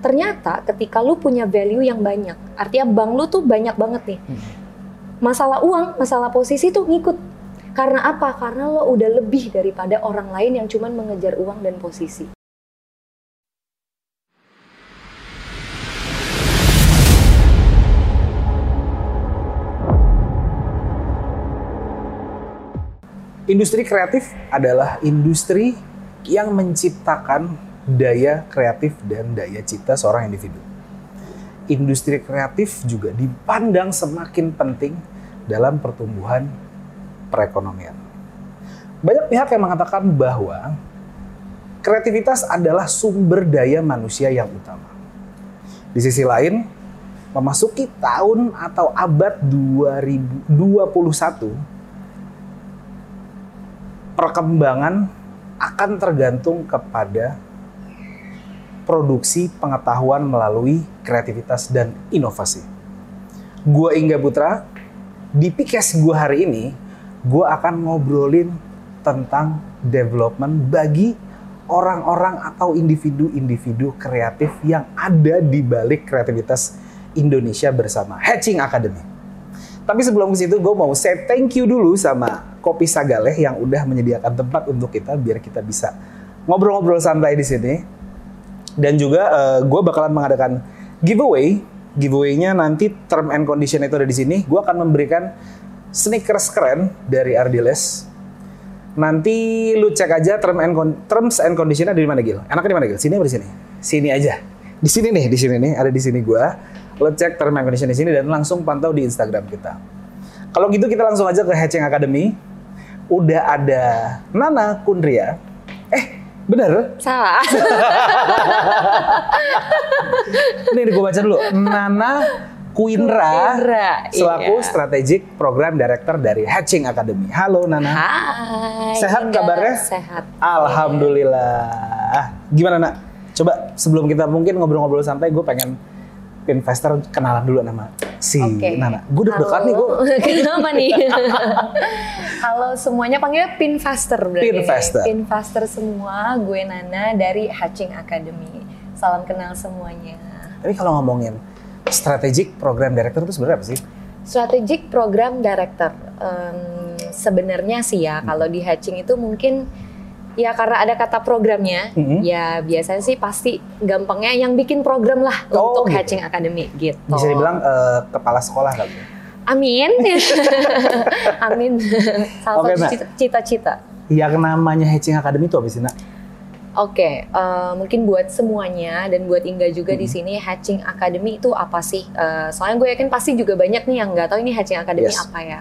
ternyata ketika lu punya value yang banyak, artinya bank lu tuh banyak banget nih. Hmm. Masalah uang, masalah posisi tuh ngikut. Karena apa? Karena lo udah lebih daripada orang lain yang cuman mengejar uang dan posisi. Industri kreatif adalah industri yang menciptakan daya kreatif dan daya cipta seorang individu. Industri kreatif juga dipandang semakin penting dalam pertumbuhan perekonomian. Banyak pihak yang mengatakan bahwa kreativitas adalah sumber daya manusia yang utama. Di sisi lain, memasuki tahun atau abad 2021 perkembangan akan tergantung kepada produksi pengetahuan melalui kreativitas dan inovasi. Gua Ingga Putra, di Pikes gua hari ini, gua akan ngobrolin tentang development bagi orang-orang atau individu-individu kreatif yang ada di balik kreativitas Indonesia bersama Hatching Academy. Tapi sebelum ke situ, gue mau say thank you dulu sama Kopi Sagaleh yang udah menyediakan tempat untuk kita biar kita bisa ngobrol-ngobrol santai di sini. Dan juga uh, gue bakalan mengadakan giveaway. Giveaway-nya nanti term and condition itu ada di sini. Gue akan memberikan sneakers keren dari Ardiles. Nanti lu cek aja term and con- terms and condition ada di mana Gil? Enaknya di mana Gil? Sini apa di sini? Sini aja. Di sini nih, di sini nih, ada di sini gua. Lo cek term and condition di sini dan langsung pantau di Instagram kita. Kalau gitu kita langsung aja ke Hatching Academy. Udah ada Nana Kundria. Bener? Salah. Nih gue baca dulu. Nana Kuindra, Kuindra, selaku iya. Strategic Program Director dari Hatching Academy. Halo Nana. Hai. Sehat Indah. kabarnya? Sehat. Alhamdulillah. Gimana nak? Coba sebelum kita mungkin ngobrol-ngobrol santai, gue pengen investor kenalan dulu nama si Oke. Nana. Gue deg-degan nih gue. Kenapa nih? Halo semuanya, panggilnya Pinfaster berarti. Pinfaster. Pinfaster semua, gue Nana dari Hatching Academy. Salam kenal semuanya. Tapi kalau ngomongin strategic program director itu sebenarnya apa sih? Strategic Program Director. Em, sebenarnya sih ya, kalau di Hatching itu mungkin ya karena ada kata programnya, Mhm. ya biasanya sih pasti gampangnya yang bikin program lah Oh, untuk gitu. Hatching Academy gitu. Bisa dibilang eh, kepala sekolah kali. ya? Amin. Amin. Salah Oke, satu cita-cita. Yang namanya Hatching Academy itu apa sih nak? Oke, eh, mungkin buat semuanya dan buat Ingga juga di sini Hatching Academy itu apa sih? Eh, soalnya gue yakin pasti juga banyak nih yang nggak tahu ini Hatching Academy Yes. apa ya.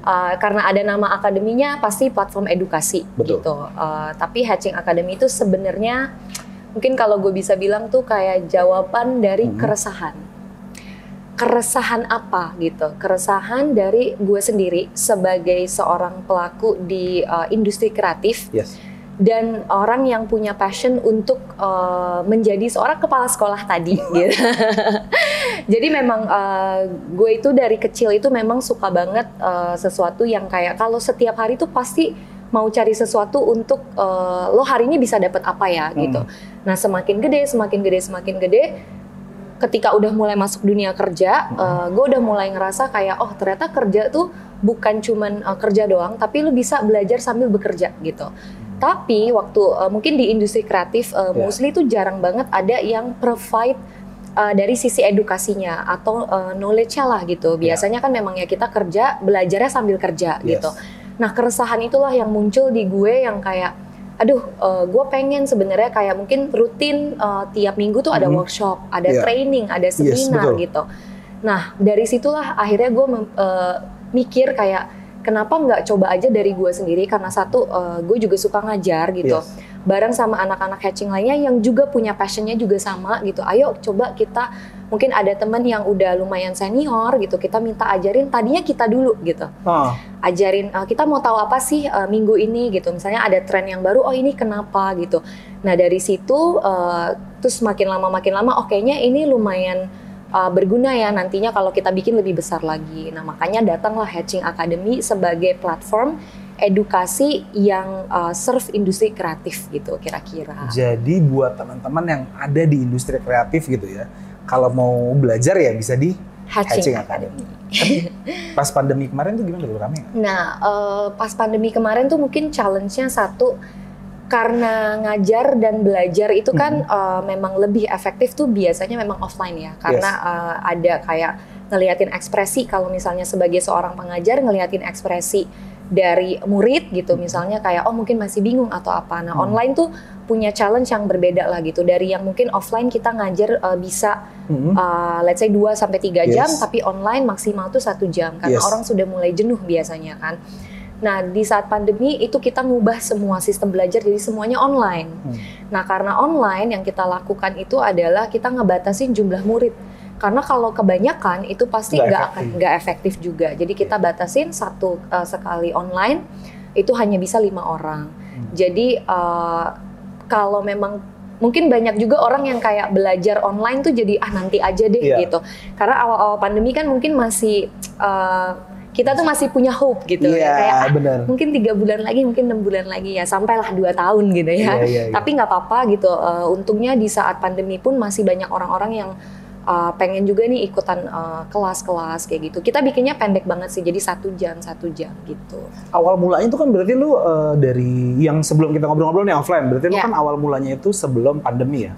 Eh, karena ada nama akademinya pasti platform edukasi Betul. gitu. Eh, tapi Hatching Academy itu sebenarnya mungkin kalau gue bisa bilang tuh kayak jawaban dari Mhm. keresahan. Keresahan apa gitu? Keresahan dari gue sendiri sebagai seorang pelaku di eh, industri kreatif Yes. Dan orang yang punya passion untuk uh, menjadi seorang kepala sekolah tadi gitu. Jadi memang uh, gue itu dari kecil itu memang suka banget uh, sesuatu yang kayak kalau setiap hari tuh pasti mau cari sesuatu untuk uh, lo hari ini bisa dapat apa ya gitu. Nah semakin gede, semakin gede, semakin gede, ketika udah mulai masuk dunia kerja, uh, gue udah mulai ngerasa kayak oh ternyata kerja tuh bukan cuman uh, kerja doang, tapi lo bisa belajar sambil bekerja gitu. Tapi waktu uh, mungkin di industri kreatif uh, Ya. mostly itu jarang banget ada yang provide uh, dari sisi edukasinya atau uh, knowledge-nya lah gitu. Ya. Biasanya kan memang ya kita kerja belajarnya sambil kerja Yes. gitu. Nah keresahan itulah yang muncul di gue yang kayak, aduh, gue pengen sebenarnya kayak mungkin rutin uh, tiap minggu tuh ada Mhm. workshop, ada Iya. training, ada Yes, seminar betul. gitu. Nah dari situlah akhirnya gue uh, mikir kayak kenapa nggak coba aja dari gue sendiri? Karena satu uh, gue juga suka ngajar gitu. Yes. bareng sama anak-anak hatching lainnya yang juga punya passionnya juga sama gitu. Ayo coba kita mungkin ada teman yang udah lumayan senior gitu kita minta ajarin tadinya kita dulu gitu. Oh, ajarin uh, kita mau tahu apa sih uh, minggu ini gitu. Misalnya ada tren yang baru oh ini kenapa? gitu. Nah dari situ uh, terus makin lama makin lama oh kayaknya ini lumayan uh, berguna ya nantinya kalau kita bikin lebih besar lagi nah makanya datanglah Hatching Academy sebagai platform edukasi yang uh, serve industri kreatif gitu kira-kira. Jadi buat teman-teman yang ada di industri kreatif gitu ya, kalau mau belajar ya bisa di Hatching, Hatching Academy. Tapi pas pandemi kemarin tuh gimana dulu rame nggak? Nah, uh, pas pandemi kemarin tuh mungkin challenge-nya satu karena ngajar dan belajar itu kan uh, memang lebih efektif tuh biasanya memang offline ya karena uh, ada kayak ngeliatin ekspresi kalau misalnya sebagai seorang pengajar ngeliatin ekspresi dari murid gitu misalnya kayak oh mungkin masih bingung atau apa nah Hmm. online tuh punya challenge yang berbeda lah gitu dari yang mungkin offline kita ngajar uh, bisa Mhm. uh, let's say 2 sampai 3 jam Yes. tapi online maksimal tuh satu jam karena Yes. orang sudah mulai jenuh biasanya kan. Nah, di saat pandemi itu kita ngubah semua sistem belajar jadi semuanya online. Hmm. Nah, karena online yang kita lakukan itu adalah kita ngebatasin jumlah murid. Karena kalau kebanyakan itu pasti Nggak akan nggak efektif juga. Jadi kita batasin satu uh, sekali online itu hanya bisa lima orang. Hmm. Jadi uh, kalau memang mungkin banyak juga orang yang kayak belajar online tuh jadi ah nanti aja deh Iya. gitu. Karena awal-awal pandemi kan mungkin masih uh, kita tuh masih punya hope gitu Iya, ya kayak ah, benar. mungkin tiga bulan lagi mungkin enam bulan lagi ya sampailah dua tahun gitu ya iya, iya. tapi nggak apa-apa gitu Eh, untungnya di saat pandemi pun masih banyak orang-orang yang eh, pengen juga nih ikutan eh, kelas-kelas kayak gitu kita bikinnya pendek banget sih jadi satu jam satu jam gitu Awal mulanya itu kan berarti lu uh, dari yang sebelum kita ngobrol-ngobrol nih offline, berarti lu Iya. kan awal mulanya itu sebelum pandemi ya?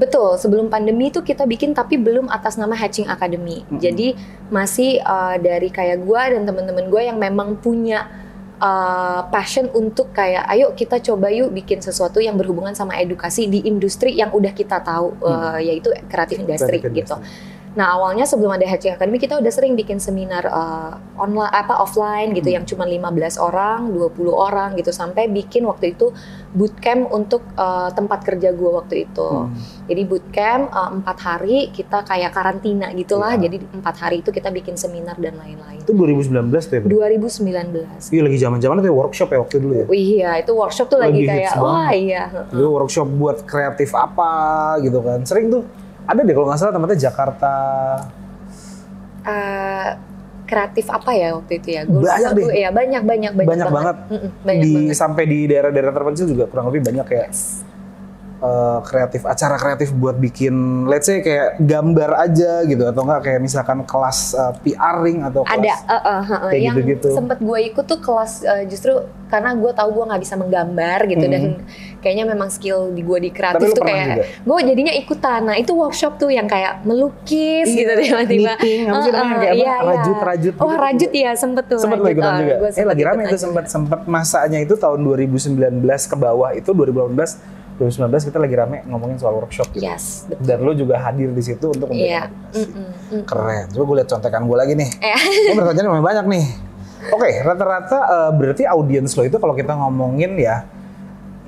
Betul, sebelum pandemi itu kita bikin tapi belum atas nama Hatching Academy. Mhm. Jadi masih uh, dari kayak gua dan teman-teman gue yang memang punya uh, passion untuk kayak ayo kita coba yuk bikin sesuatu yang berhubungan sama edukasi di industri yang udah kita tahu uh, yaitu kreatif industri gitu. industry. Nah awalnya sebelum ada Hatching Academy kita udah sering bikin seminar uh, online apa offline gitu Hmm. yang cuma 15 orang, 20 orang gitu sampai bikin waktu itu bootcamp untuk uh, tempat kerja gua waktu itu. Hmm. Jadi bootcamp uh, empat hari kita kayak karantina gitulah. Iya. Jadi empat hari itu kita bikin seminar dan lain-lain. Itu 2019 tuh ya? berarti? 2019. Iya lagi zaman-zaman itu ya workshop ya waktu dulu ya? Wih, iya itu workshop tuh lagi, Lagi kayak wah banget. iya. Itu workshop buat kreatif apa gitu kan. Sering tuh ada deh kalau nggak salah tempatnya Jakarta. Eh, kreatif apa ya waktu itu ya? Gua Banyak deh. Iya banyak banyak banyak, Banyak banget. Mm-mm, banyak di banget. sampai di daerah-daerah terpencil juga kurang lebih banyak kayak Yes. Eh, kreatif acara kreatif buat bikin let's say kayak gambar aja gitu atau enggak kayak misalkan kelas eh, PRing atau kelas Ada, uh, uh, uh, uh, kayak yang gitu-gitu. sempet gue ikut tuh kelas uh, justru karena gue tahu gue nggak bisa menggambar gitu Hmm. dan kayaknya memang skill di gue di Tapi kreatif lu tuh kayak gue jadinya ikutan. Nah itu workshop tuh yang kayak melukis Iya, gitu tiba-tiba. Uh, uh, kayak apa? iya, iya. Oh gitu. rajut ya sempet tuh. Sempat lo rajut. ikutan Uh, juga. Eh sempet lagi rame itu juga. sempat sempat masanya itu tahun 2019 ke bawah itu 2018 2019 kita lagi rame ngomongin soal workshop gitu. Yes, betul. Dan lo juga hadir di situ untuk memberikan Iya. Mm-mm, mm-mm. Keren. Coba gue lihat contekan gue lagi nih. Eh. Pertanyaannya lumayan banyak nih. Oke, rata-rata eh, berarti audiens lo itu kalau kita ngomongin ya,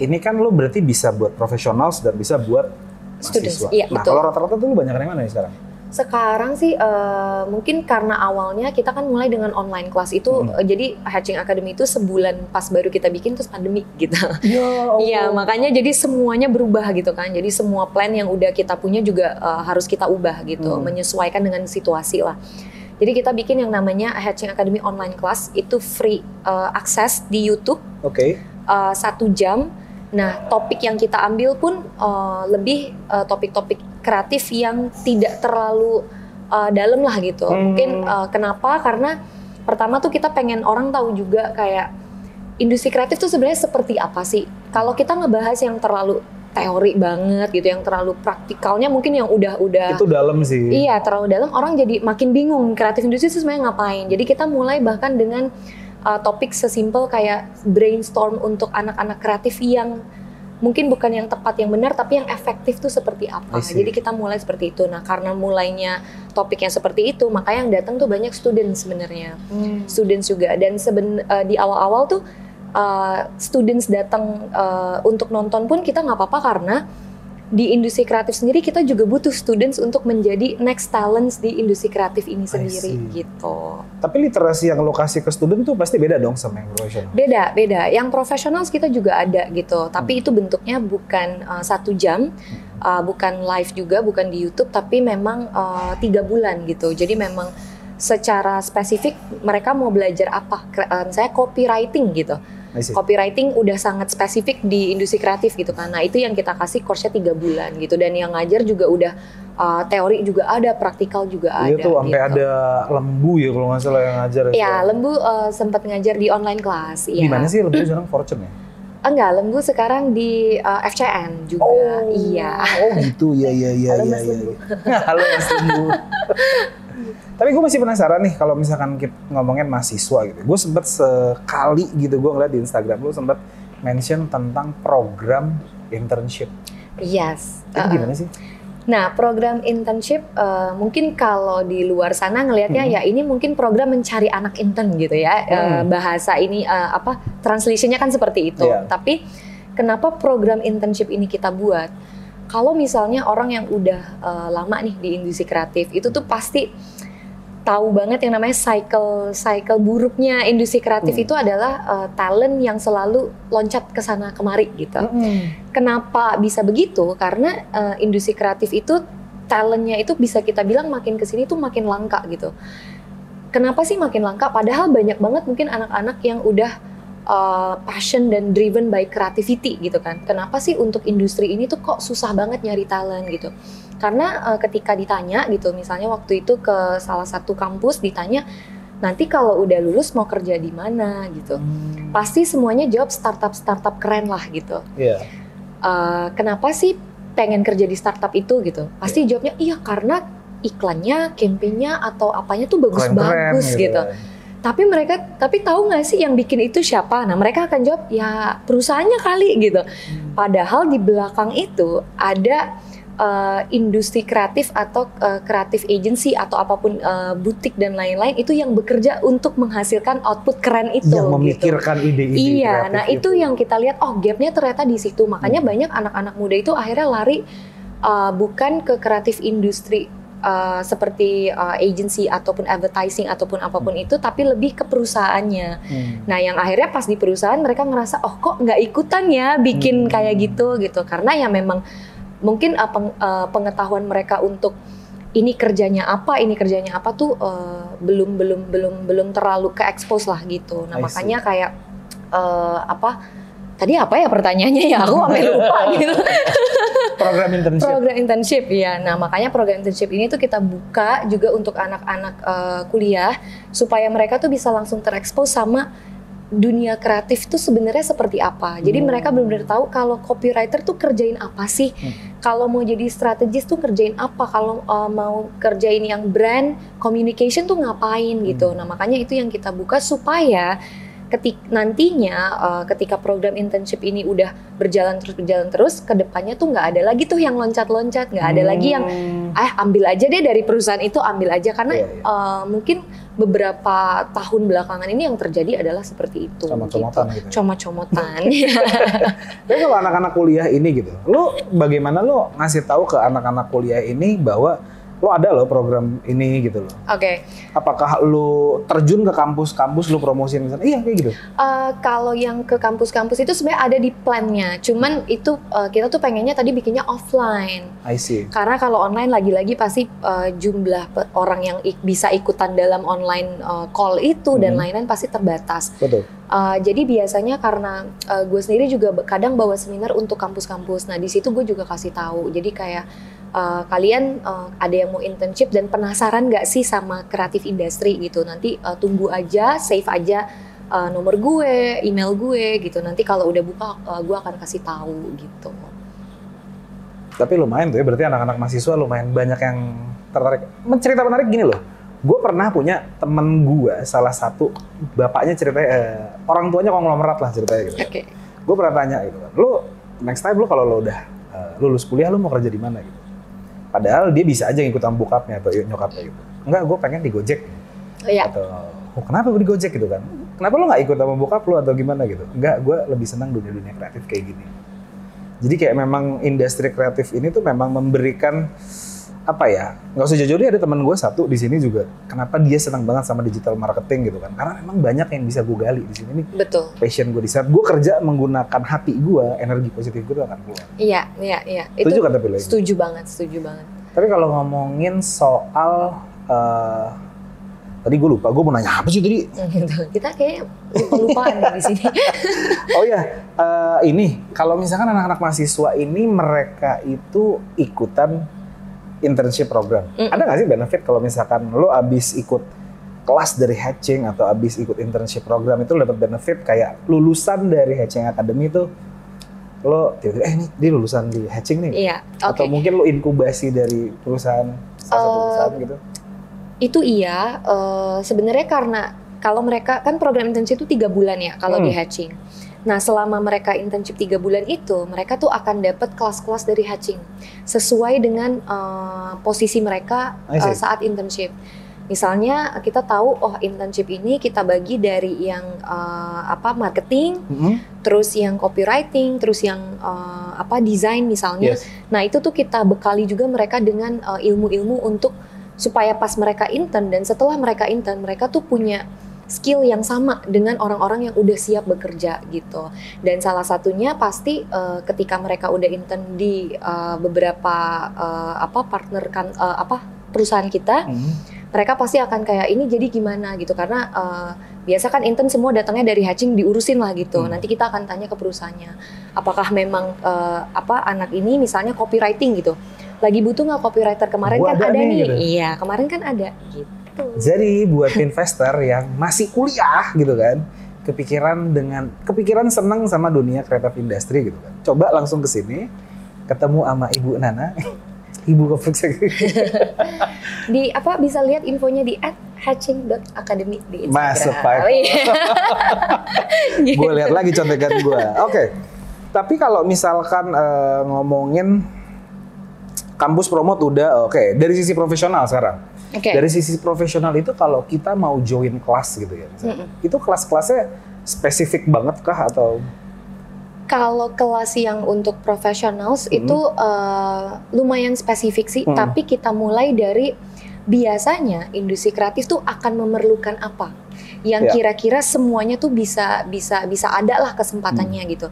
ini kan lo berarti bisa buat profesional dan bisa buat Students, mahasiswa. iya, nah, betul. kalau rata-rata tuh lo banyak yang mana nih sekarang? Sekarang sih eh, mungkin karena awalnya kita kan mulai dengan online kelas itu Hmm. eh, jadi Hatching Academy itu sebulan pas baru kita bikin terus pandemi gitu. Ya, Iya, makanya jadi semuanya berubah gitu kan. Jadi semua plan yang udah kita punya juga uh, harus kita ubah gitu, Hmm. menyesuaikan dengan situasi lah. Jadi kita bikin yang namanya Hatching Academy online class itu free uh, akses di YouTube Oke. uh, satu jam. Nah, topik yang kita ambil pun uh, lebih uh, topik-topik kreatif yang tidak terlalu uh, dalam lah gitu. Hmm. Mungkin uh, kenapa? Karena pertama tuh kita pengen orang tahu juga kayak industri kreatif tuh sebenarnya seperti apa sih? Kalau kita ngebahas yang terlalu teori banget gitu, yang terlalu praktikalnya mungkin yang udah-udah Itu dalam sih. Iya, terlalu dalam orang jadi makin bingung kreatif industri itu sebenarnya ngapain. Jadi kita mulai bahkan dengan uh, topik sesimpel kayak brainstorm untuk anak-anak kreatif yang mungkin bukan yang tepat yang benar tapi yang efektif tuh seperti apa. Jadi kita mulai seperti itu. Nah, karena mulainya topik yang seperti itu, makanya yang datang tuh banyak student sebenarnya. Students juga dan seben uh, di awal-awal tuh uh, students datang uh, untuk nonton pun kita nggak apa-apa karena di industri kreatif sendiri kita juga butuh students untuk menjadi next talents di industri kreatif ini sendiri gitu. Tapi literasi yang lokasi ke student tuh pasti beda dong sama yang profesional. Beda, beda. Yang profesional kita juga ada gitu, Hmm. tapi itu bentuknya bukan uh, satu jam, uh, bukan live juga, bukan di YouTube, tapi memang uh, tiga bulan gitu. Jadi memang secara spesifik mereka mau belajar apa, Kre- eh, misalnya copywriting gitu. Copywriting udah sangat spesifik di industri kreatif gitu kan. Nah itu yang kita kasih course-nya tiga bulan gitu. Dan yang ngajar juga udah uh, teori juga ada, praktikal juga Iya ada. tuh sampai gitu. ada lembu ya kalau nggak salah yang ngajar Ya, Lembu uh, sempat ngajar di online class. Di Iya. mana sih lembu sekarang Fortune ya? Enggak, Lembu sekarang di uh, FCN juga. Iya. Oh gitu, ya ya ya Halo, ya. Mas ya, Lembu. ya. Halo Mas Lembu. Tapi gue masih penasaran nih kalau misalkan kita ngomongin mahasiswa gitu. Gue sempet sekali gitu gue ngeliat di Instagram lu sempet mention tentang program internship. Yes. Itu Uh, gimana sih? Nah, program internship uh, mungkin kalau di luar sana ngelihatnya Hmm. ya ini mungkin program mencari anak intern gitu ya. Uh, Hmm. bahasa ini uh, apa translationnya kan seperti itu. Iya. Tapi kenapa program internship ini kita buat? Kalau misalnya orang yang udah uh, lama nih di industri kreatif itu tuh pasti tahu banget yang namanya cycle cycle buruknya industri kreatif Hmm. itu adalah uh, talent yang selalu loncat ke sana kemari gitu. Kenapa bisa begitu? Karena uh, industri kreatif itu talentnya itu bisa kita bilang makin ke sini tuh makin langka gitu. Kenapa sih makin langka? Padahal banyak banget mungkin anak-anak yang udah uh, passion dan driven by creativity gitu kan. Kenapa sih untuk industri ini tuh kok susah banget nyari talent gitu? Karena uh, ketika ditanya gitu, misalnya waktu itu ke salah satu kampus ditanya, nanti kalau udah lulus mau kerja di mana gitu? Hmm. Pasti semuanya jawab startup startup keren lah gitu Iya. uh, kenapa sih pengen kerja di startup itu gitu? Pasti jawabnya iya karena iklannya, campaignnya atau apanya tuh bagus-bagus gitu. kan. Tapi mereka tapi tahu nggak sih yang bikin itu siapa? Nah mereka akan jawab ya perusahaannya kali gitu. Padahal di belakang itu ada uh, industri kreatif atau uh, kreatif agency atau apa pun uh, butik dan lain-lain itu yang bekerja untuk menghasilkan output keren itu. Yang gitu. memikirkan ide-ide Iya, nah itu yang kita lihat, oh gapnya ternyata di situ. Makanya Hmm. banyak anak-anak muda itu akhirnya lari uh, bukan ke kreatif industri uh, seperti uh, agency ataupun advertising ataupun apa pun itu, tapi lebih ke perusahaannya. Hmm. Nah yang akhirnya pas di perusahaan mereka ngerasa, oh kok nggak ikutan ya bikin Hmm. kayak gitu gitu. Karena ya memang mungkin uh, peng- uh, pengetahuan mereka untuk ini kerjanya apa, ini kerjanya apa tuh uh, belum belum belum belum terlalu ke expose lah gitu. Nah makanya kayak uh, apa tadi apa ya pertanyaannya ya aku sampai lupa gitu. Program internship. Program internship ya. Nah, makanya program internship ini tuh kita buka juga untuk anak-anak eh, kuliah supaya mereka tuh bisa langsung terekspos sama dunia kreatif tuh sebenarnya seperti apa. Jadi Hmm. mereka benar-benar tahu kalau copywriter tuh kerjain apa sih. Hmm. Kalau mau jadi strategis tuh kerjain apa. Kalau eh, mau kerjain yang brand communication tuh ngapain gitu. Hmm. Nah, makanya itu yang kita buka supaya ketik nantinya eh, ketika program internship ini udah berjalan terus berjalan terus ke depannya tuh nggak ada lagi tuh yang loncat-loncat nggak ada lagi yang Hmm. ah ambil aja deh dari perusahaan itu ambil aja karena Iya, iya. eh, mungkin beberapa tahun belakangan ini yang terjadi adalah seperti itu Comot-comotan gitu. gitu. comot-comotan Tapi kalau anak-anak kuliah ini gitu, lu bagaimana lu ngasih tahu ke anak-anak kuliah ini bahwa lu ada loh program ini gitu loh. oke Apakah lu terjun ke kampus-kampus lu promosiin misalnya? Iya kayak gitu. Eh, kalau yang ke kampus-kampus itu sebenarnya ada di plannya cuman itu eh, kita tuh pengennya tadi bikinnya offline I see. Karena kalau online lagi-lagi pasti uh, jumlah orang yang ik- bisa ikutan dalam online uh, call itu dan Hmm. lain-lain pasti terbatas. Betul. Uh, jadi biasanya karena uh, gue sendiri juga kadang bawa seminar untuk kampus-kampus. Nah di situ gue juga kasih tahu. Jadi kayak uh, kalian uh, ada yang mau internship dan penasaran nggak sih sama kreatif industri gitu? Nanti uh, tunggu aja, save aja uh, nomor gue, email gue gitu. Nanti kalau udah buka uh, gue akan kasih tahu gitu. Tapi lumayan tuh ya, berarti anak-anak mahasiswa lumayan banyak yang tertarik. Men- Cerita menarik gini loh, gue pernah punya temen gue, salah satu bapaknya ceritanya, eh, orang tuanya konglomerat lah ceritanya gitu. Oke. Gue pernah tanya gitu kan, lu next time lu kalau lu udah eh, lulus kuliah lu mau kerja di mana gitu. Padahal dia bisa aja ngikut sama bokapnya atau nyokapnya gitu. Enggak, gue pengen di Gojek Iya. atau oh, kenapa gue di Gojek gitu kan? Kenapa lu nggak ikut sama bokap lu atau gimana gitu? Enggak, gue lebih senang dunia-dunia kreatif kayak gini. Jadi kayak memang industri kreatif ini tuh memang memberikan apa ya? Nggak usah jauh-jauh deh, ada teman gue satu di sini juga. Kenapa dia senang banget sama digital marketing gitu kan? Karena memang banyak yang bisa gue gali di sini nih. Betul. Passion gue di saat gue kerja menggunakan hati gue, energi positif gue akan keluar. Iya, iya, iya. Setuju kan tapi? Setuju banget, setuju banget. Tapi kalau ngomongin soal eh, Tadi gue lupa, gue mau nanya apa sih tadi? Gitu. Kita kayak nih di sini. Oh ya, eh, ini kalau misalkan anak-anak mahasiswa ini mereka itu ikutan internship program. Mm. Ada nggak sih benefit kalau misalkan lo abis ikut kelas dari hatching atau abis ikut internship program itu dapat benefit kayak lulusan dari hatching academy itu lo tiba-tiba eh ini dia lulusan di hatching nih Iya, oke. atau mungkin lo inkubasi dari perusahaan salah satu Eh, perusahaan gitu. Itu iya, eh, sebenarnya karena kalau mereka kan program internship itu tiga bulan ya kalau Hmm. di hatching. Nah selama mereka internship tiga bulan itu, mereka tuh akan dapat kelas-kelas dari hatching sesuai dengan eh, posisi mereka eh, saat internship. Misalnya kita tahu oh internship ini kita bagi dari yang eh, apa marketing, Mhm. terus yang copywriting, terus yang eh, apa desain misalnya. Yes. Nah itu tuh kita bekali juga mereka dengan ilmu-ilmu untuk supaya pas mereka intern dan setelah mereka intern mereka tuh punya skill yang sama dengan orang-orang yang udah siap bekerja gitu. Dan salah satunya pasti eh, ketika mereka udah intern di eh, beberapa eh, apa partner kan eh, apa perusahaan kita, Mhm. mereka pasti akan kayak ini jadi gimana gitu karena eh, biasa kan intern semua datangnya dari hatching diurusin lah gitu. Hmm. Nanti kita akan tanya ke perusahaannya, apakah memang eh, apa anak ini misalnya copywriting gitu, lagi butuh nggak copywriter kemarin Gua kan ada ada, nih, nih, gitu. iya kemarin kan ada gitu. Jadi buat investor yang masih kuliah gitu kan, kepikiran dengan kepikiran seneng sama dunia kreatif industri gitu kan. Coba langsung ke sini ketemu sama Ibu Nana, Ibu Kopi Di apa bisa lihat infonya di @hatching.academy di Instagram. Masuk, Pak. Iya. gue lihat lagi contekan gue. Oke. Tapi kalau misalkan eh, ngomongin kampus promote udah oke. Dari sisi profesional sekarang. Oke. Dari sisi profesional itu kalau kita mau join kelas gitu ya, misalnya, itu kelas-kelasnya spesifik banget kah atau Kalau kelas yang untuk professionals Hmm. itu eh, lumayan spesifik sih, Hmm. tapi kita mulai dari biasanya industri kreatif tuh akan memerlukan apa yang Ya. kira-kira semuanya tuh bisa bisa bisa ada lah kesempatannya Hmm. gitu.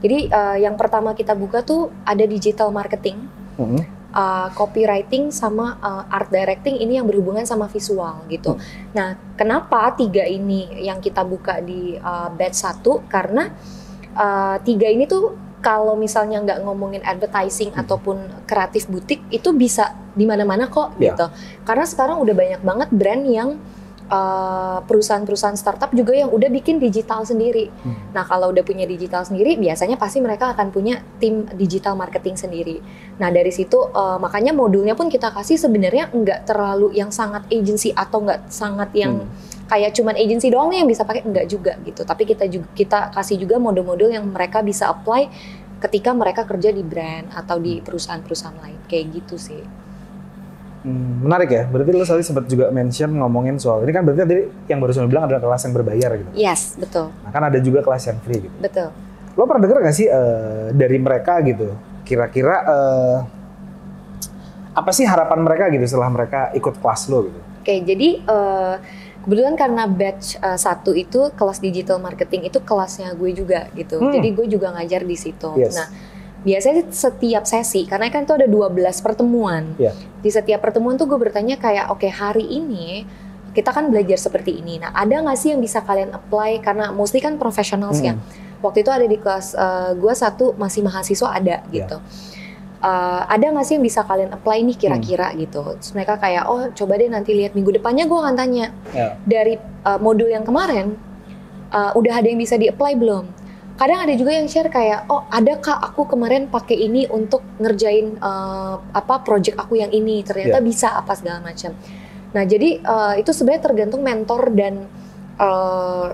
Jadi eh, yang pertama kita buka tuh ada digital marketing, Mhm. Uh, copywriting sama uh, art directing ini yang berhubungan sama visual gitu. Hmm. Nah, kenapa tiga ini yang kita buka di uh, batch satu? Karena uh, tiga ini tuh kalau misalnya nggak ngomongin advertising Hmm. ataupun kreatif butik itu bisa di mana-mana kok Ya. gitu. Karena sekarang udah banyak banget brand yang perusahaan-perusahaan startup juga yang udah bikin digital sendiri. Hmm. Nah, kalau udah punya digital sendiri, biasanya pasti mereka akan punya tim digital marketing sendiri. Nah, dari situ eh, makanya modulnya pun kita kasih sebenarnya nggak terlalu yang sangat agency atau nggak sangat yang Hmm. kayak cuman agency doang yang bisa pakai enggak juga gitu. Tapi kita juga kita kasih juga modul-modul yang mereka bisa apply ketika mereka kerja di brand atau di perusahaan-perusahaan lain kayak gitu sih. Hmm, menarik ya. Berarti lo tadi sempat juga mention ngomongin soal ini kan berarti tadi yang baru saya bilang adalah kelas yang berbayar gitu. Yes, betul. Nah, kan ada juga kelas yang free gitu. Betul. Lo pernah denger gak sih eh, dari mereka gitu? Kira-kira eh, apa sih harapan mereka gitu setelah mereka ikut kelas lo gitu? Oke, jadi eh, kebetulan karena batch eh, satu itu kelas digital marketing itu kelasnya gue juga gitu. Hmm. Jadi gue juga ngajar di situ. Yes. Nah, biasanya setiap sesi karena kan itu ada 12 pertemuan. Iya. Di setiap pertemuan tuh gue bertanya kayak oke hari ini kita kan belajar seperti ini. Nah, ada nggak sih yang bisa kalian apply karena mostly kan professionals ya. Hmm. Waktu itu ada di kelas eh, gue satu masih mahasiswa ada Iya. gitu. Eh, ada nggak sih yang bisa kalian apply nih kira-kira Hmm. gitu. Terus mereka kayak oh coba deh nanti lihat minggu depannya gue akan tanya Ya. dari uh, modul yang kemarin uh, udah ada yang bisa di-apply belum? Kadang ada juga yang share kayak, oh ada kak aku kemarin pakai ini untuk ngerjain uh, apa project aku yang ini ternyata Ya. bisa apa segala macam. Nah jadi uh, itu sebenarnya tergantung mentor dan uh,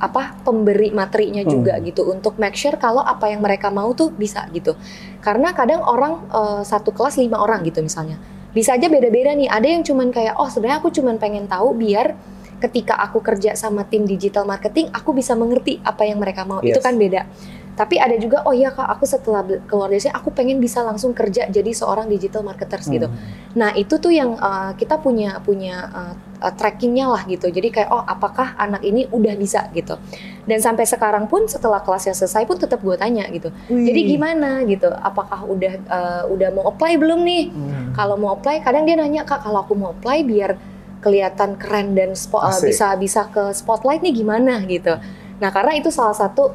apa pemberi materinya Hmm. juga gitu untuk make sure kalau apa yang mereka mau tuh bisa gitu. Karena kadang orang uh, satu kelas lima orang gitu misalnya bisa aja beda-beda nih. Ada yang cuman kayak oh sebenarnya aku cuman pengen tahu biar ketika aku kerja sama tim digital marketing aku bisa mengerti apa yang mereka mau. Itu Yes. kan beda. Tapi ada juga oh iya Kak, aku setelah keluar dari sini aku pengen bisa langsung kerja jadi seorang digital marketers gitu. Hmm. Nah, itu tuh yang uh, kita punya punya uh, uh, trackingnya lah gitu. Jadi kayak oh apakah anak ini udah bisa gitu. Dan sampai sekarang pun setelah kelasnya selesai pun tetap gue tanya gitu. Wih. Jadi gimana gitu? Apakah udah uh, udah mau apply belum nih? Hmm. Kalau mau apply, kadang dia nanya kak, kalau aku mau apply biar kelihatan keren dan spo- uh, bisa bisa ke spotlight nih gimana gitu. Nah karena itu salah satu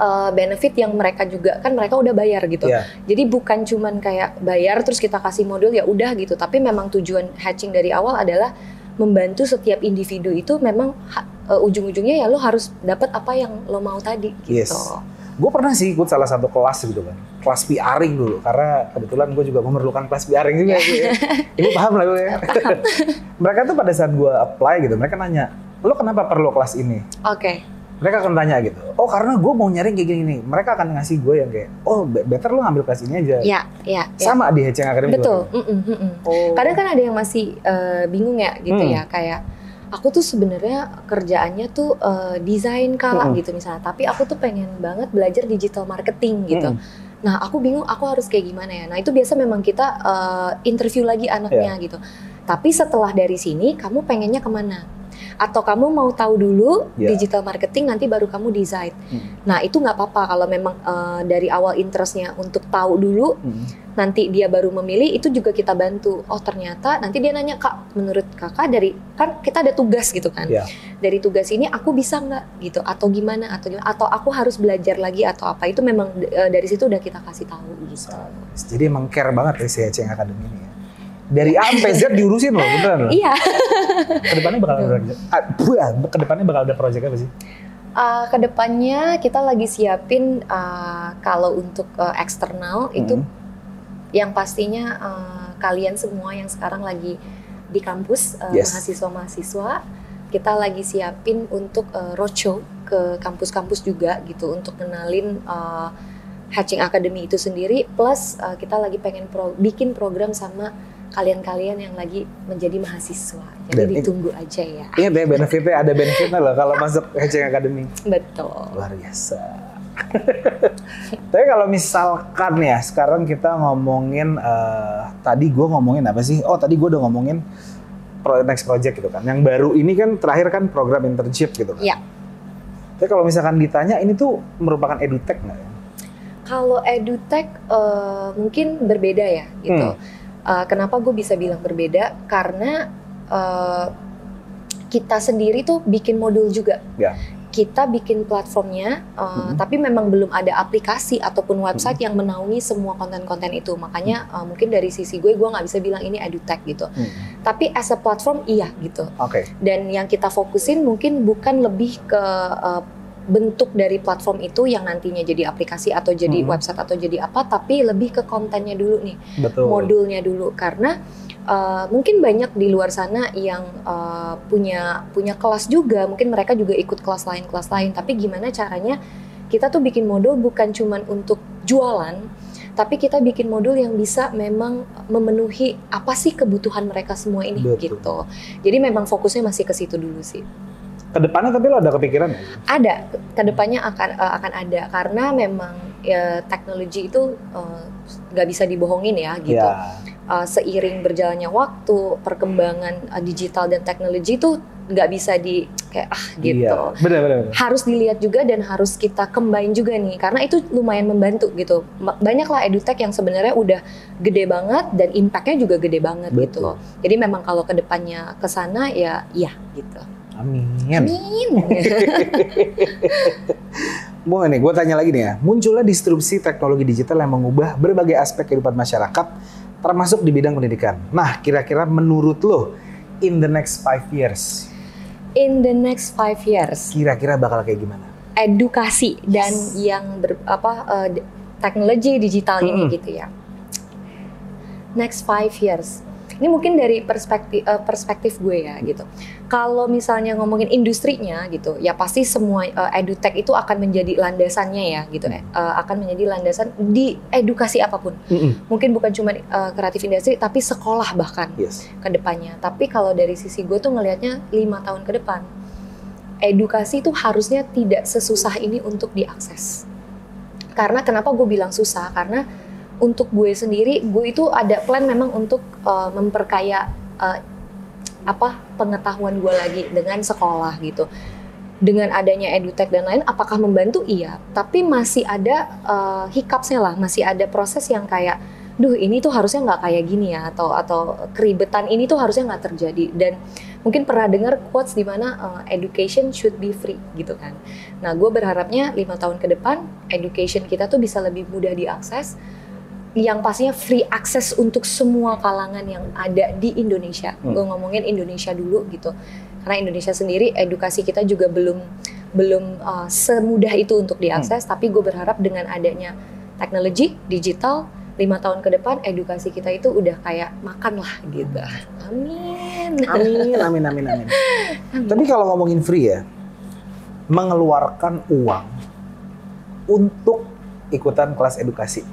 uh, benefit yang mereka juga kan mereka udah bayar gitu. Iya. Jadi bukan cuman kayak bayar terus kita kasih modul ya udah gitu, tapi memang tujuan hatching dari awal adalah membantu setiap individu itu memang uh, ujung-ujungnya ya lo harus dapat apa yang lo mau tadi Yes. Gitu. Gue pernah sih ikut salah satu kelas gitu kan, kelas PRing dulu, karena kebetulan gue juga memerlukan kelas PRing juga. gue ya. Ibu paham lah gue ya. mereka tuh pada saat gue apply gitu, mereka nanya, lo kenapa perlu kelas ini? Oke. Mereka akan tanya gitu, oh karena gue mau nyari kayak gini, Mereka akan ngasih gue yang kayak, oh be- better lo ngambil kelas ini aja. Ya, ya, ya. Sama di Heceng Academy Betul. juga. Mm-mm, mm-mm. Oh. Kadang kan ada yang masih eh, bingung ya gitu Hmm. ya kayak aku tuh sebenarnya kerjaannya tuh eh, desain kak Mm-mm. gitu misalnya, tapi aku tuh pengen banget belajar digital marketing gitu. Mm-mm. Nah aku bingung aku harus kayak gimana ya. Nah itu biasa memang kita eh, interview lagi anaknya Iya. gitu. Tapi setelah dari sini kamu pengennya ke mana? Atau kamu mau tahu dulu Iya. digital marketing nanti baru kamu desain. Hmm. Nah itu nggak apa-apa kalau memang eh, dari awal interestnya untuk tahu dulu Hmm. nanti dia baru memilih itu juga kita bantu oh ternyata nanti dia nanya kak menurut kakak dari kan kita ada tugas gitu kan Iya. dari tugas ini aku bisa nggak gitu atau gimana atau gimana atau aku harus belajar lagi atau apa itu memang eh, dari situ udah kita kasih tahu gitu Jadi emang care banget ya si Heceng Academy ini ya. Dari A sampai Z diurusin loh, beneran loh. iya Ke depannya bakal ada project, ah, buah, ke depannya bakal ada project apa sih? Eh, ke depannya kita lagi siapin eh, kalau untuk eh, eksternal itu Hmm. yang pastinya eh, kalian semua yang sekarang lagi di kampus eh, Yes. mahasiswa-mahasiswa kita lagi siapin untuk eh, roadshow ke kampus-kampus juga gitu untuk kenalin eh, Hatching Academy itu sendiri plus eh, kita lagi pengen pro- bikin program sama kalian-kalian yang lagi menjadi mahasiswa jadi Dan ini- ditunggu aja ya Ingat ya benefitnya, ada benefitnya loh kalau masuk Heceng Academy. betul Luar biasa. Tapi kalau misalkan ya, sekarang kita ngomongin, eh, tadi gue ngomongin apa sih? Oh tadi gue udah ngomongin pro- next project gitu kan. Yang baru ini kan terakhir kan program internship gitu kan. Iya. Tapi kalau misalkan ditanya, ini tuh merupakan edutech nggak ya? Kalau edutech eh, mungkin berbeda ya gitu. Hmm. Eh, kenapa gue bisa bilang berbeda? Karena eh, kita sendiri tuh bikin modul juga. Ya. Kita bikin platformnya, eh, Hmm. tapi memang belum ada aplikasi ataupun website yang menaungi semua konten-konten itu. Makanya eh, mungkin dari sisi gue, gue nggak bisa bilang ini edutech gitu. Hmm. Tapi as a platform iya gitu Oke. dan yang kita fokusin mungkin bukan lebih ke uh, bentuk dari platform itu yang nantinya jadi aplikasi atau jadi Mhm. website atau jadi apa tapi lebih ke kontennya dulu nih Betul. modulnya dulu karena uh, mungkin banyak di luar sana yang uh, punya punya kelas juga mungkin mereka juga ikut kelas lain kelas lain tapi gimana caranya kita tuh bikin modul bukan cuman untuk jualan tapi kita bikin modul yang bisa memang memenuhi apa sih kebutuhan mereka semua ini Betul. gitu jadi memang fokusnya masih ke situ dulu sih Ke depannya tapi lo ada kepikiran ya? ada ke depannya akan eh, akan ada karena memang ya, teknologi itu eh, nggak bisa dibohongin ya gitu Ya. Eh, seiring berjalannya waktu perkembangan eh, digital dan teknologi itu nggak bisa di kayak ah gitu Iya. Benar, benar, benar. harus dilihat juga dan harus kita combine juga nih karena itu lumayan membantu gitu Ma- banyak lah edutech yang sebenarnya udah gede banget dan impactnya juga gede banget gitu Betul. jadi memang kalau ke depannya ke sana ya iya gitu Amin. amin Mau nih, gue tanya lagi nih ya. Munculnya disrupsi teknologi digital yang mengubah berbagai aspek kehidupan masyarakat, termasuk di bidang pendidikan. Nah, kira-kira menurut lo, in the next five years, in the next five years kira-kira bakal kayak gimana? edukasi dan yang ber, apa d- teknologi digital ini Mm-mm. gitu ya. Next five years. Ini mungkin dari perspektif eh, perspektif gue ya gitu. Kalau misalnya ngomongin industrinya gitu, ya pasti semua eh, edutech itu akan menjadi landasannya ya gitu. eh, akan menjadi landasan di edukasi apa pun. Mungkin bukan cuma eh, kreatif industri, tapi sekolah bahkan Yes. ke depannya. Tapi kalau dari sisi gue tuh ngelihatnya lima tahun ke depan, edukasi itu harusnya tidak sesusah ini untuk diakses. Karena kenapa gue bilang susah? Karena untuk gue sendiri, gue itu ada plan memang untuk uh, memperkaya uh, apa pengetahuan gue lagi dengan sekolah gitu. Dengan adanya edutech dan lain, apakah membantu? Iya. Tapi masih ada uh, lah, masih ada proses yang kayak duh ini tuh harusnya nggak kayak gini ya atau atau keribetan ini tuh harusnya nggak terjadi dan mungkin pernah dengar quotes di mana uh, education should be free gitu kan. Nah gue berharapnya lima tahun ke depan education kita tuh bisa lebih mudah diakses yang pastinya free access untuk semua kalangan yang ada di Indonesia. Hmm. Gue ngomongin Indonesia dulu gitu. Karena Indonesia sendiri edukasi kita juga belum belum uh, semudah itu untuk diakses. Hmm. Tapi gue berharap dengan adanya teknologi digital lima tahun ke depan edukasi kita itu udah kayak makan lah gitu. Amin. Amin, amin, amin, amin. amin. Tapi kalau ngomongin free ya, mengeluarkan uang untuk ikutan kelas edukasi,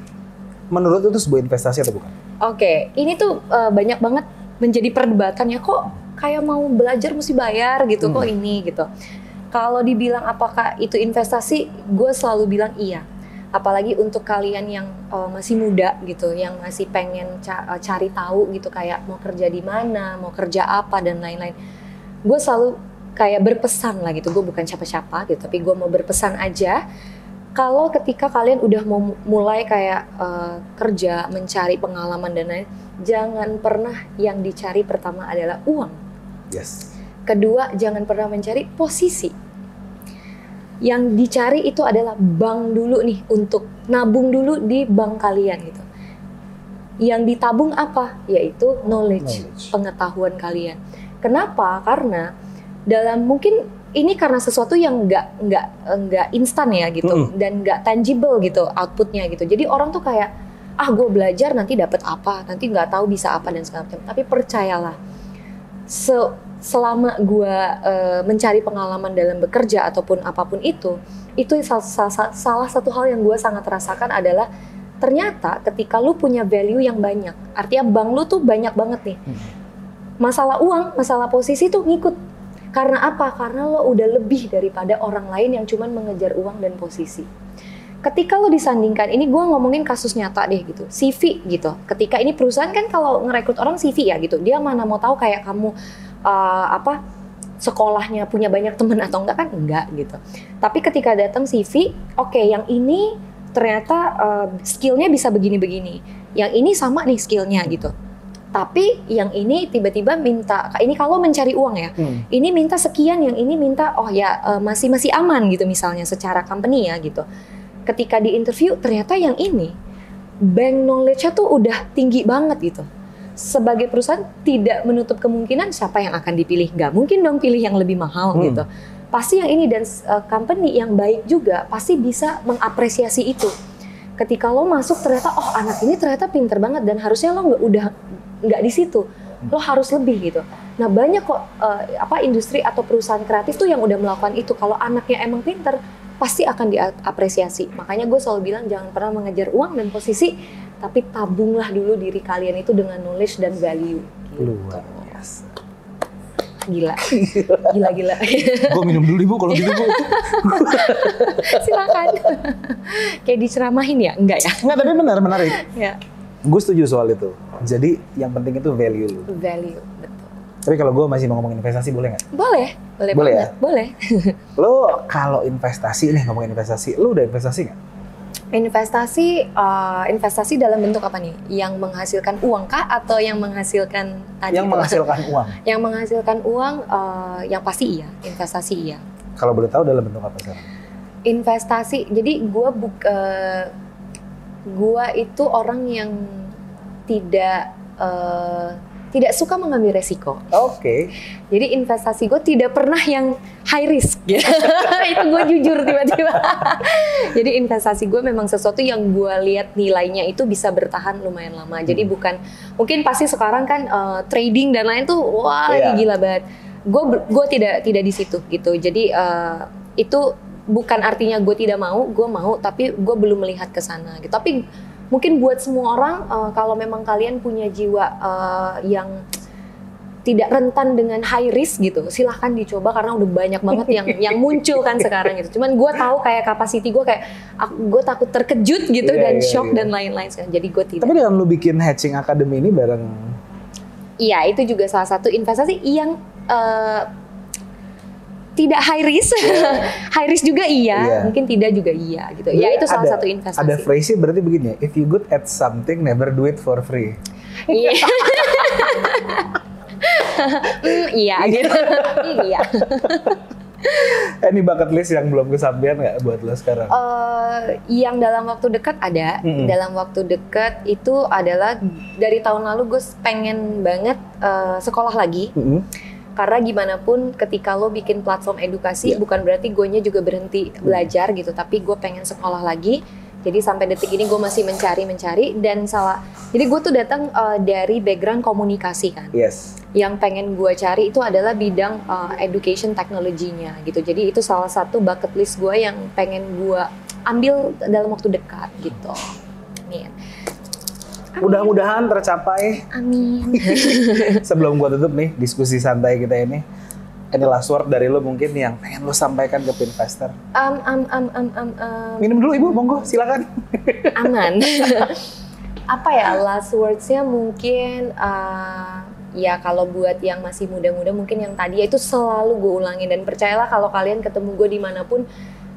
menurut itu sebuah investasi atau bukan? Oke, okay. ini tuh uh, banyak banget menjadi perdebatan ya kok kayak mau belajar mesti bayar gitu hmm. kok ini gitu. Kalau dibilang apakah itu investasi, gue selalu bilang iya apalagi untuk kalian yang uh, masih muda gitu yang masih pengen ca uh, cari tahu gitu kayak mau kerja di mana mau kerja apa dan lain-lain gue selalu kayak berpesan lah gitu gue bukan siapa-siapa gitu tapi gue mau berpesan aja kalau ketika kalian udah mau mulai kayak uh, kerja mencari pengalaman dan lain jangan pernah yang dicari pertama adalah uang yes kedua jangan pernah mencari posisi yang dicari itu adalah bank dulu nih untuk nabung dulu di bank kalian gitu. Yang ditabung apa? Yaitu knowledge, knowledge. pengetahuan kalian. Kenapa? Karena dalam mungkin ini karena sesuatu yang nggak nggak nggak instan ya gitu mm. dan nggak tangible gitu outputnya gitu. Jadi orang tuh kayak ah gue belajar nanti dapat apa, nanti nggak tahu bisa apa dan segala macam. Tapi percayalah, se selama gue uh, mencari pengalaman dalam bekerja ataupun apa pun itu, itu salah, salah, salah satu hal yang gue sangat rasakan adalah ternyata ketika lu punya value yang banyak, artinya bank lu tuh banyak banget nih. Hmm. Masalah uang, masalah posisi tuh ngikut. Karena apa? Karena lo udah lebih daripada orang lain yang cuman mengejar uang dan posisi. Ketika lo disandingkan, ini gue ngomongin kasus nyata deh gitu, CV gitu. Ketika ini perusahaan kan kalau ngerekrut orang CV ya gitu, dia mana mau tahu kayak kamu uh, apa sekolahnya punya banyak teman atau enggak kan enggak gitu. Tapi ketika datang CV, oke okay, yang ini ternyata uh, skillnya bisa begini-begini, yang ini sama nih skillnya gitu. Tapi yang ini tiba-tiba minta, ini kalau mencari uang ya, hmm. ini minta sekian, yang ini minta oh ya uh, masih masih aman gitu misalnya secara company ya gitu. Ketika di interview ternyata yang ini bank knowledge-nya tuh udah tinggi banget gitu sebagai perusahaan tidak menutup kemungkinan siapa yang akan dipilih. Nggak mungkin dong pilih yang lebih mahal hmm. gitu. Pasti yang ini dan uh, company yang baik juga pasti bisa mengapresiasi itu. Ketika lo masuk ternyata oh anak ini ternyata pinter banget dan harusnya lo nggak udah nggak di situ. Lo harus lebih gitu. Nah banyak kok uh, apa industri atau perusahaan kreatif tuh yang udah melakukan itu. Kalau anaknya emang pinter pasti akan diapresiasi. Makanya gue selalu bilang jangan pernah mengejar uang dan posisi, tapi tabunglah dulu diri kalian itu dengan knowledge dan value. Gitu. Luar biasa. Gila, gila, gila. gue minum dulu ibu kalau gitu bu. Silakan. Kayak diceramahin ya? Enggak ya? Enggak, tapi benar, menarik. ya. Gue setuju soal itu. Jadi yang penting itu value. Value, betul. Tapi kalau gue masih mau ngomongin investasi boleh nggak? Boleh, boleh, boleh banget. ya. Boleh. lo kalau investasi nih ngomongin investasi, lo udah investasi nggak? Investasi, uh, investasi dalam bentuk apa nih? Yang menghasilkan uang kah atau yang menghasilkan tadi? Yang menghasilkan uang. yang menghasilkan uang, uh, yang pasti iya, investasi iya. Kalau boleh tahu dalam bentuk apa sekarang? Investasi, jadi gue buk, uh, gue itu orang yang tidak uh, tidak suka mengambil resiko. Oke. Okay. Jadi investasi gue tidak pernah yang high risk. Gitu. itu gue jujur tiba-tiba. Jadi investasi gue memang sesuatu yang gue lihat nilainya itu bisa bertahan lumayan lama. Jadi hmm. bukan mungkin pasti sekarang kan uh, trading dan lain tuh wah yeah. gila banget. Gue gue tidak tidak di situ gitu. Jadi uh, itu bukan artinya gue tidak mau, gue mau tapi gue belum melihat ke sana gitu. Tapi mungkin buat semua orang uh, kalau memang kalian punya jiwa uh, yang tidak rentan dengan high risk gitu silahkan dicoba karena udah banyak banget yang yang muncul kan sekarang gitu cuman gue tahu kayak capacity gue kayak gue takut terkejut gitu yeah, dan yeah, shock yeah. dan lain-lain jadi gue tidak tapi dengan lu bikin hatching academy ini bareng iya itu juga salah satu investasi yang uh, tidak high risk, high risk juga iya, Iya. mungkin tidak juga iya gitu. ya Jadi itu salah ada- satu investasi. Ada phrase berarti begini ya, if you good at something, never do it for free. Iya. Hmm, iya gitu. Hmm, iya. Ini bucket list yang belum kesampaian nggak buat lo sekarang? Eh, yang dalam waktu dekat ada. Mm-mm. Dalam waktu dekat itu adalah dari tahun lalu gue pengen banget eh, sekolah lagi. Mm-mm. Karena gimana pun ketika lo bikin platform edukasi Iya. bukan berarti gue juga berhenti belajar gitu, tapi gue pengen sekolah lagi. Jadi sampai detik ini gue masih mencari-mencari dan salah. Jadi gue tuh datang eh, dari background komunikasi kan. Yes. Yang pengen gue cari itu adalah bidang uh, education teknologinya gitu. Jadi itu salah satu bucket list gue yang pengen gue ambil dalam waktu dekat gitu. Amin. Mudah-mudahan tercapai Amin. sebelum gua tutup nih diskusi santai kita ini. Ini last word dari lo mungkin yang pengen lo sampaikan ke investor. Am am am am am. Minum dulu ibu, monggo silakan. aman. Apa ya last words-nya mungkin uh, ya kalau buat yang masih muda-muda mungkin yang tadi ya itu selalu gue ulangin dan percayalah kalau kalian ketemu gue di mana pun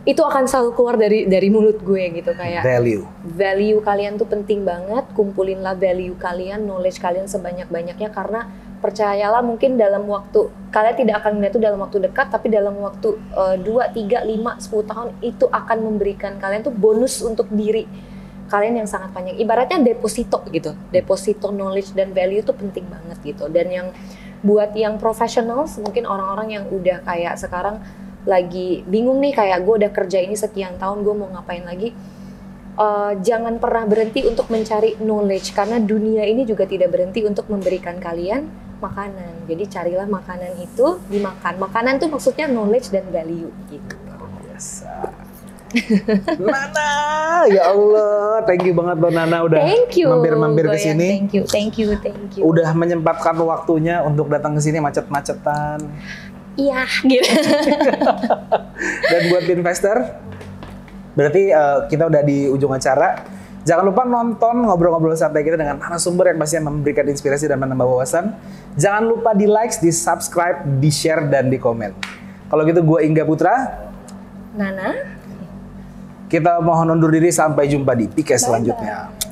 itu akan selalu keluar dari dari mulut gue gitu kayak Value. value kalian tuh penting banget kumpulinlah value kalian knowledge kalian sebanyak-banyaknya karena percayalah mungkin dalam waktu kalian tidak akan melihat itu dalam waktu dekat tapi dalam waktu eh, 2, 3, 5, 10 tahun itu akan memberikan kalian tuh bonus untuk diri kalian yang sangat panjang. Ibaratnya deposito gitu. Deposito knowledge dan value itu penting banget gitu. Dan yang buat yang professional mungkin orang-orang yang udah kayak sekarang lagi bingung nih kayak gue udah kerja ini sekian tahun gue mau ngapain lagi Eh, jangan pernah berhenti untuk mencari knowledge karena dunia ini juga tidak berhenti untuk memberikan kalian makanan. Jadi carilah makanan itu dimakan. Makanan tuh maksudnya knowledge dan value gitu. Biasa. Nana, ya Allah, thank you banget lo Nana udah mampir-mampir ke Goyang. sini. Thank you, thank you, thank you. Udah menyempatkan waktunya untuk datang ke sini macet-macetan. Iya, gitu. Dan buat investor, berarti eh, kita udah di ujung acara. Jangan lupa nonton ngobrol-ngobrol santai kita dengan narasumber yang pastinya memberikan inspirasi dan menambah wawasan. Jangan lupa di like, di subscribe, di share, dan di komen. Kalau gitu gue Ingga Putra, Nana, kita mohon undur diri sampai jumpa di PK selanjutnya.